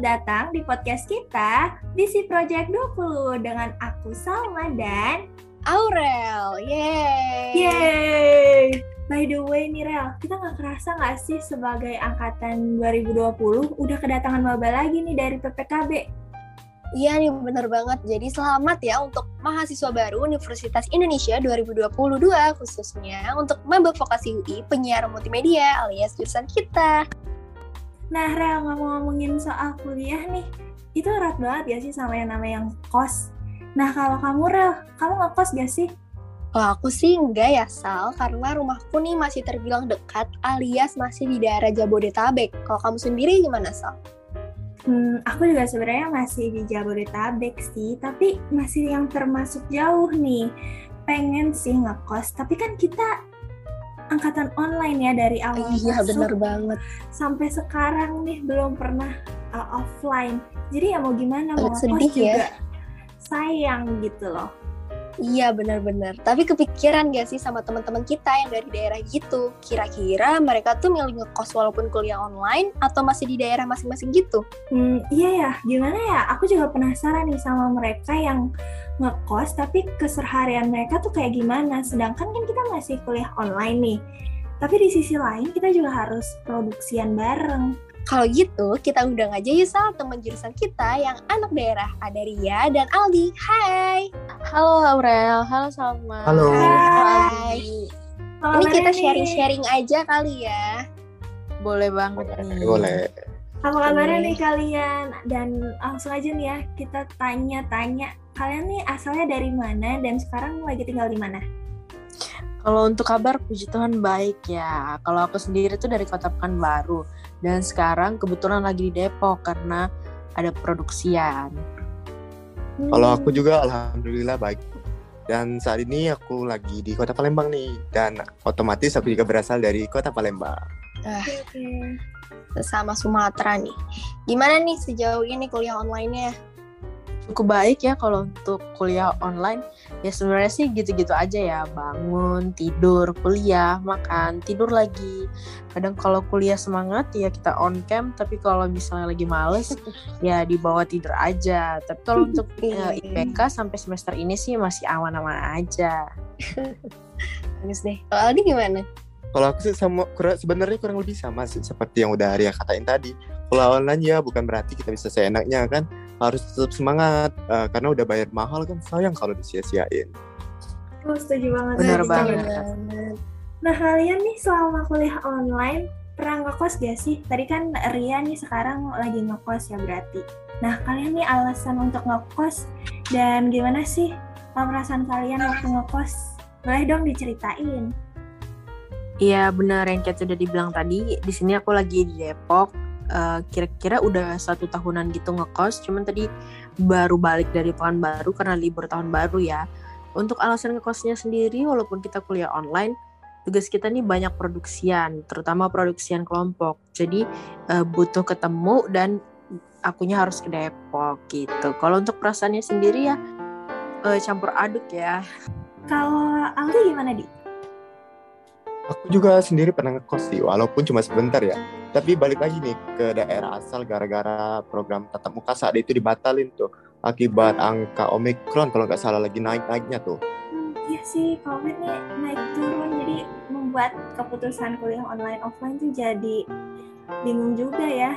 selamat datang di podcast kita Visi Project 20 dengan aku Salma dan Aurel. Yeay. Yeay. By the way nih Rel, kita nggak kerasa nggak sih sebagai angkatan 2020 udah kedatangan maba lagi nih dari PPKB? Iya nih bener banget. Jadi selamat ya untuk mahasiswa baru Universitas Indonesia 2022 khususnya untuk maba vokasi UI penyiaran multimedia alias jurusan kita. Nah Rel ngomong-ngomongin soal kuliah nih, itu erat banget ya sih sama yang namanya yang kos. Nah kalau kamu Rel, kamu ngekos gak sih? Kalau aku sih enggak ya Sal, karena rumahku nih masih terbilang dekat alias masih di daerah Jabodetabek. Kalau kamu sendiri gimana Sal? Hmm, aku juga sebenarnya masih di Jabodetabek sih, tapi masih yang termasuk jauh nih. Pengen sih ngekos, tapi kan kita angkatan online ya dari awal iya, masuk bener banget. sampai sekarang nih belum pernah uh, offline. Jadi ya mau gimana mau sedih ya. juga sayang gitu loh. Iya benar-benar. Tapi kepikiran gak sih sama teman-teman kita yang dari daerah gitu? Kira-kira mereka tuh milih ngekos walaupun kuliah online atau masih di daerah masing-masing gitu? Hmm, iya ya, gimana ya? Aku juga penasaran nih sama mereka yang ngekos, tapi keseharian mereka tuh kayak gimana? Sedangkan kan kita masih kuliah online nih. Tapi di sisi lain kita juga harus produksian bareng. Kalau gitu, kita undang aja yuk Sal, teman jurusan kita yang anak daerah. Ada Ria dan Aldi. Hai! Halo Aurel, halo Salma. Halo. Hai! Apa Ini kita sharing-sharing aja kali ya. Boleh banget nih. Boleh. Apa kabarnya nih kalian? Dan langsung aja nih ya, kita tanya-tanya. Kalian nih asalnya dari mana dan sekarang lagi tinggal di mana? Kalau untuk kabar, puji Tuhan baik ya. Kalau aku sendiri tuh dari Kota Pekanbaru. Dan sekarang kebetulan lagi di Depok karena ada produksian. Hmm, Kalau aku juga alhamdulillah baik. Dan saat ini aku lagi di Kota Palembang nih. Dan otomatis aku juga berasal dari Kota Palembang. Ah, Oke, oke. sama Sumatera nih. Gimana nih sejauh ini kuliah online-nya? Cukup baik ya kalau untuk kuliah online. Ya sebenarnya sih gitu-gitu aja ya. Bangun, tidur, kuliah, makan, tidur lagi. Kadang kalau kuliah semangat ya kita on cam. Tapi kalau misalnya lagi males ya dibawa tidur aja. Tapi kalau untuk Iya. eh, IPK sampai semester ini sih masih aman-aman aja. Bagus deh. Kalau Aldi gimana? Kalau aku sih sama kurang sebenarnya kurang lebih sama sih seperti yang udah Arya katain tadi. Kalau online ya bukan berarti kita bisa seenaknya kan. Harus tetap semangat eh, karena udah bayar mahal kan sayang kalau disia-siain. Aku setuju banget. Sama banget. Nah kalian nih selama kuliah online pernah ngekos gak sih? Tadi kan Ria nih sekarang lagi ngekos ya berarti. Nah kalian nih alasan untuk ngekos dan gimana sih uh, perasaan kalian waktu ngekos? Boleh dong diceritain. Iya benar yang kayak udah dibilang tadi. Di sini aku lagi di Depok. Eh, Kira-kira udah satu tahunan gitu ngekos. Cuman tadi baru balik dari tahun baru karena libur tahun baru ya. Untuk alasan ngekosnya sendiri, walaupun kita kuliah online, tugas kita nih banyak produksian, terutama produksian kelompok. Jadi eh, butuh ketemu dan akunya harus ke Depok gitu. Kalau untuk perasaannya sendiri ya eh, campur aduk ya. Kalau Aldi gimana di? Aku juga sendiri pernah ngekos sih, walaupun cuma sebentar ya. Tapi balik lagi nih ke daerah asal gara-gara program tatap muka saat itu dibatalin tuh. Akibat angka Omikron kalau nggak salah lagi naik-naiknya tuh. Hmm, iya sih, COVID nih naik turun jadi membuat keputusan kuliah online offline tuh jadi bingung juga ya.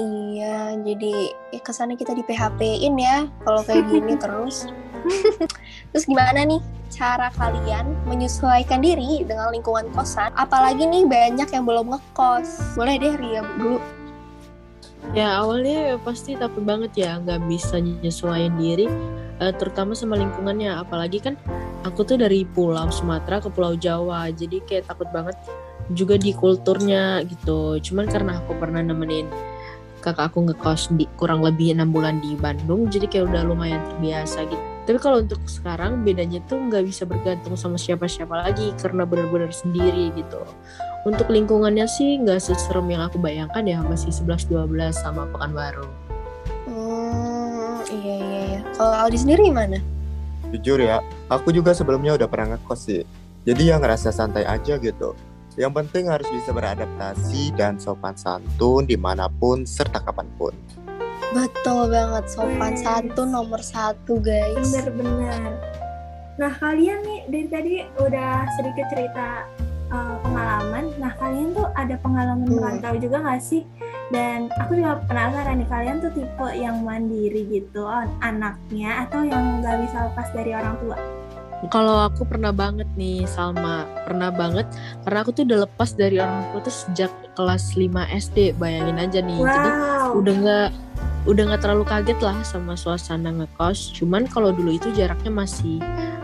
Iya, jadi ya kesannya kita di PHP-in ya kalau kayak gini terus. terus gimana nih cara kalian menyesuaikan diri dengan lingkungan kosan? Apalagi nih banyak yang belum ngekos. Boleh deh Ria dulu. Ya awalnya pasti takut banget ya nggak bisa nyesuaiin diri eh, terutama sama lingkungannya apalagi kan aku tuh dari pulau Sumatera ke pulau Jawa jadi kayak takut banget juga di kulturnya gitu cuman karena aku pernah nemenin kakak aku ngekos di kurang lebih enam bulan di Bandung jadi kayak udah lumayan terbiasa gitu tapi kalau untuk sekarang bedanya tuh nggak bisa bergantung sama siapa-siapa lagi karena benar-benar sendiri gitu untuk lingkungannya sih nggak seserem yang aku bayangkan ya masih 11-12 sama Pekanbaru. Hmm, iya iya iya. Kalau Aldi sendiri gimana? Jujur ya, aku juga sebelumnya udah pernah ngekos sih. Jadi ya ngerasa santai aja gitu. Yang penting harus bisa beradaptasi dan sopan santun di mana pun serta kapan pun. Betul banget, sopan Wes. satu nomor satu guys. Bener-bener. Nah kalian nih dari tadi udah sedikit cerita uh, pengalaman. Nah kalian tuh ada pengalaman Hmm. merantau juga nggak sih? Dan aku juga penasaran nih kalian tuh tipe yang mandiri gitu anaknya atau yang nggak bisa lepas dari orang tua? Kalau aku pernah banget nih Salma, pernah banget karena aku tuh udah lepas dari orang tua tuh sejak kelas 5 SD. Bayangin aja nih. Jadi Wow. udah nggak udah nggak terlalu kaget lah sama suasana ngekos. Cuman kalau dulu itu jaraknya masih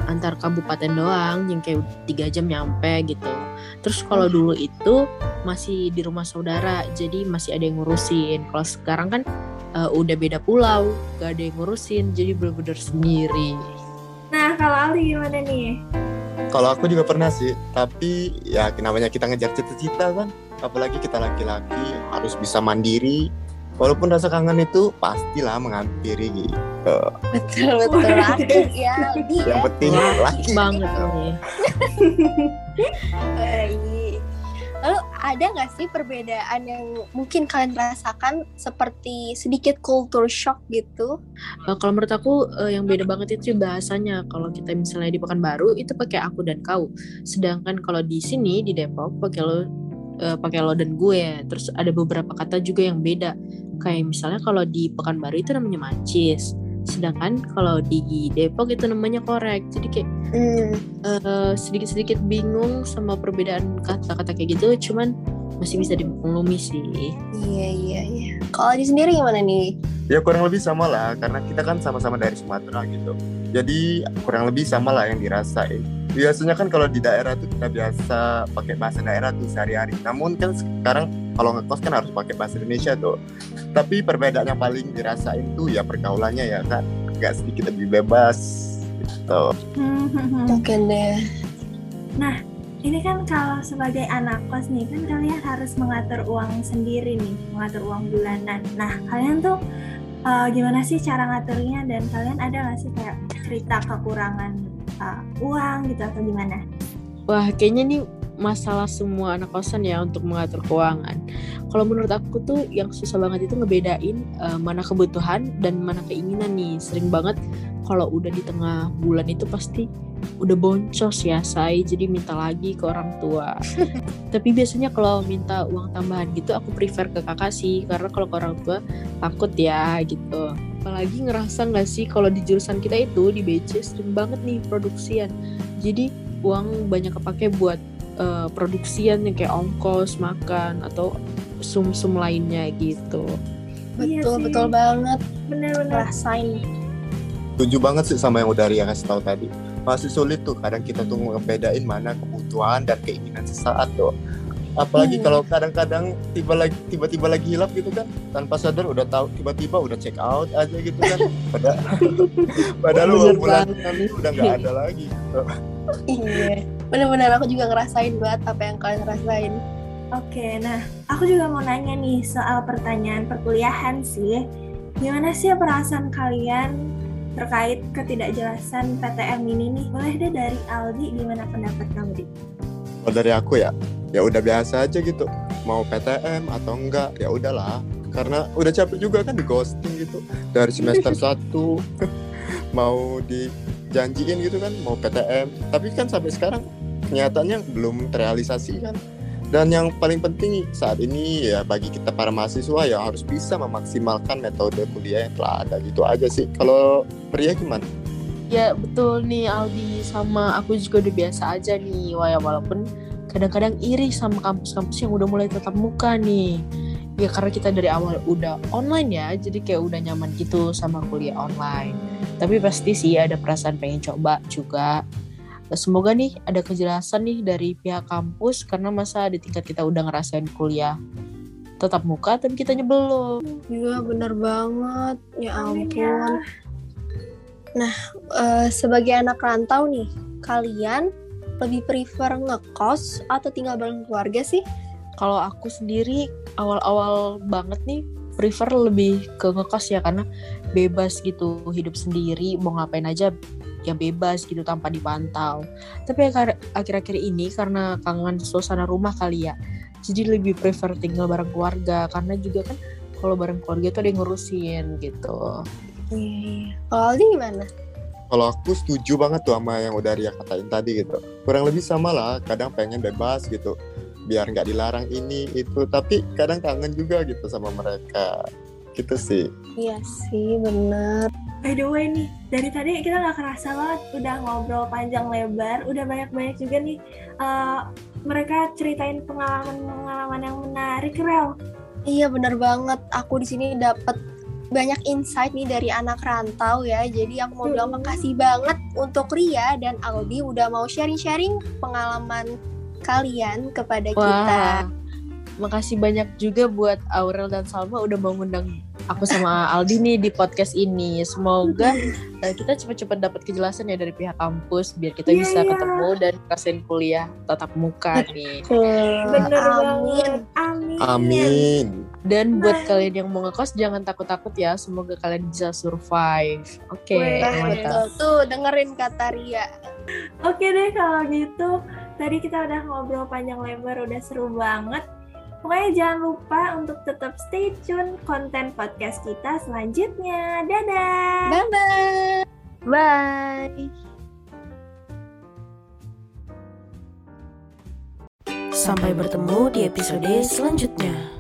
antar kabupaten doang, yang kayak tiga jam nyampe gitu. Terus kalau dulu itu masih di rumah saudara, jadi masih ada yang ngurusin. Kalau sekarang kan eh, udah beda pulau, gak ada yang ngurusin, jadi bener-bener sendiri. Nah kalau Aldi gimana nih? Kalau aku juga pernah sih, tapi ya namanya kita ngejar cita-cita kan. Apalagi kita laki-laki harus bisa mandiri. Walaupun rasa kangen itu pastilah menghampiri gitu. Betul betul laki ya, ya. Yang penting Laki laki banget gitu. nih. Baik. Lalu ada nggak sih perbedaan yang mungkin kalian rasakan seperti sedikit culture shock gitu? Eh, kalau menurut aku eh, yang beda banget itu bahasanya. Kalau kita misalnya di Pekanbaru itu pakai aku dan kau. Sedangkan kalau di sini di Depok pakai lo eh, pakai lo dan gue. Terus ada beberapa kata juga yang beda. Kayak misalnya kalau di Pekanbaru itu namanya mancis. Sedangkan kalau di Depok itu namanya korek. Jadi kayak Hmm, eh, sedikit-sedikit bingung sama perbedaan kata-kata kayak gitu. Cuman masih bisa dimaklumi sih. iya iya iya. Kalau di sendiri gimana nih? Ya kurang lebih sama lah, karena kita kan sama-sama dari Sumatera gitu. Jadi kurang lebih sama lah yang dirasain. Biasanya kan kalau di daerah tuh kita biasa pakai bahasa daerah tuh sehari-hari. Namun kan sekarang kalau ngekos kan harus pakai bahasa Indonesia tuh. Tapi perbedaan yang paling dirasain tuh ya pergaulannya ya kan. Gak sedikit lebih bebas gitu. Mungkin deh. Ini kan kalau sebagai anak kos nih kan kalian harus mengatur uang sendiri nih, mengatur uang bulanan. Nah kalian tuh uh, gimana sih cara ngaturnya dan kalian ada nggak sih kayak cerita kekurangan uh, uang gitu atau gimana? Wah, kayaknya nih masalah semua anak kosan ya untuk mengatur keuangan. Kalau menurut aku tuh yang susah banget itu ngebedain eh, mana kebutuhan dan mana keinginan nih. Sering banget kalau udah di tengah bulan itu pasti udah boncos ya, say. Jadi minta lagi ke orang tua. Tapi biasanya kalau minta uang tambahan gitu aku prefer ke kakak sih karena kalau ke orang tua takut ya gitu. Apalagi ngerasa nggak sih kalau di jurusan kita itu di BC sering banget nih produksian. Jadi uang banyak kepake buat eh, produksian yang kayak ongkos, makan atau sum-sum lainnya gitu. Iya Betul sih. betul banget. Bener-bener. Rasain. Setuju banget sih sama yang udah Ria kasih tahu tadi. Masih sulit tuh kadang kita tuh ngebedain mana kebutuhan dan keinginan sesaat tuh. Apalagi Hmm. kalau kadang-kadang tiba lagi tiba-tiba lagi hilap gitu kan, tanpa sadar udah tahu tiba-tiba udah check out aja gitu kan. Padahal padahal uang bulan udah nggak ada lagi. gitu. Iya. Bener-bener aku juga ngerasain banget apa yang kalian rasain. Oke, nah aku juga mau nanya nih soal pertanyaan perkuliahan sih. Gimana sih perasaan kalian terkait ketidakjelasan PTM ini nih? Boleh deh dari Aldi, gimana pendapat kamu di? Kalau dari aku ya, ya udah biasa aja gitu. Mau PTM atau enggak, ya udahlah. Karena udah capek juga kan di ghosting gitu. Dari semester 1 mau dijanjiin gitu kan, mau PTM. Tapi kan sampai sekarang kenyataannya belum terrealisasi kan. Dan yang paling penting saat ini ya bagi kita para mahasiswa ya harus bisa memaksimalkan metode kuliah yang telah ada gitu aja sih. Kalau pria gimana? Ya betul nih Aldi sama aku juga udah biasa aja nih. Wah, ya, walaupun kadang-kadang iri sama kampus-kampus yang udah mulai tetap muka nih. Ya karena kita dari awal udah online ya, jadi kayak udah nyaman gitu sama kuliah online. Tapi pasti sih ada perasaan pengen coba juga. Semoga nih ada kejelasan nih dari pihak kampus karena masa di tingkat kita udah ngerasain kuliah tetap muka tapi kitanya belum. Iya bener banget. Ya Amin ampun. ya. Eh, sebagai anak rantau nih, kalian lebih prefer ngekos atau tinggal bareng keluarga sih? Kalau aku sendiri awal-awal banget nih prefer lebih ke ngekos ya karena bebas gitu hidup sendiri mau ngapain aja ya bebas gitu tanpa dipantau. Tapi akhir-akhir ini karena kangen suasana rumah kali ya. Jadi lebih prefer tinggal bareng keluarga karena juga kan kalau bareng keluarga tuh ada yang ngurusin gitu Iya, iya. Kalau Aldi gimana? Kalau aku setuju banget tuh sama yang udah Ria katain tadi gitu. Kurang lebih sama lah, kadang pengen bebas gitu. Biar nggak dilarang ini, itu. Tapi kadang kangen juga gitu sama mereka. Gitu sih. Iya sih, bener. By the way nih, dari tadi kita nggak kerasa banget udah ngobrol panjang lebar, udah banyak-banyak juga nih eh, mereka ceritain pengalaman-pengalaman yang menarik, Rel. Iya bener banget. Aku di sini dapat banyak insight nih dari anak rantau ya. Jadi aku mau bilang makasih banget untuk Ria dan Aldi udah mau sharing-sharing pengalaman kalian kepada kita. Wah, makasih banyak juga buat Aurel dan Salma udah mau ngundang aku sama Aldi nih di podcast ini. Semoga eh, kita cepat-cepat dapat kejelasan ya dari pihak kampus biar kita Iya, bisa iya. ketemu dan ngerasain kuliah tatap muka nih. Bener Amin. banget. Amin. Amin. Dan buat Nah. kalian yang mau ngekos jangan takut-takut ya. Semoga kalian bisa survive. Oke, Nah, mantap. betul tuh dengerin kata Ria. Oke deh kalau gitu. Tadi kita udah ngobrol panjang lebar, udah seru banget. Pokoknya jangan lupa untuk tetap stay tune konten podcast kita selanjutnya. Dadah! Bye bye. Bye. Sampai bertemu di episode selanjutnya.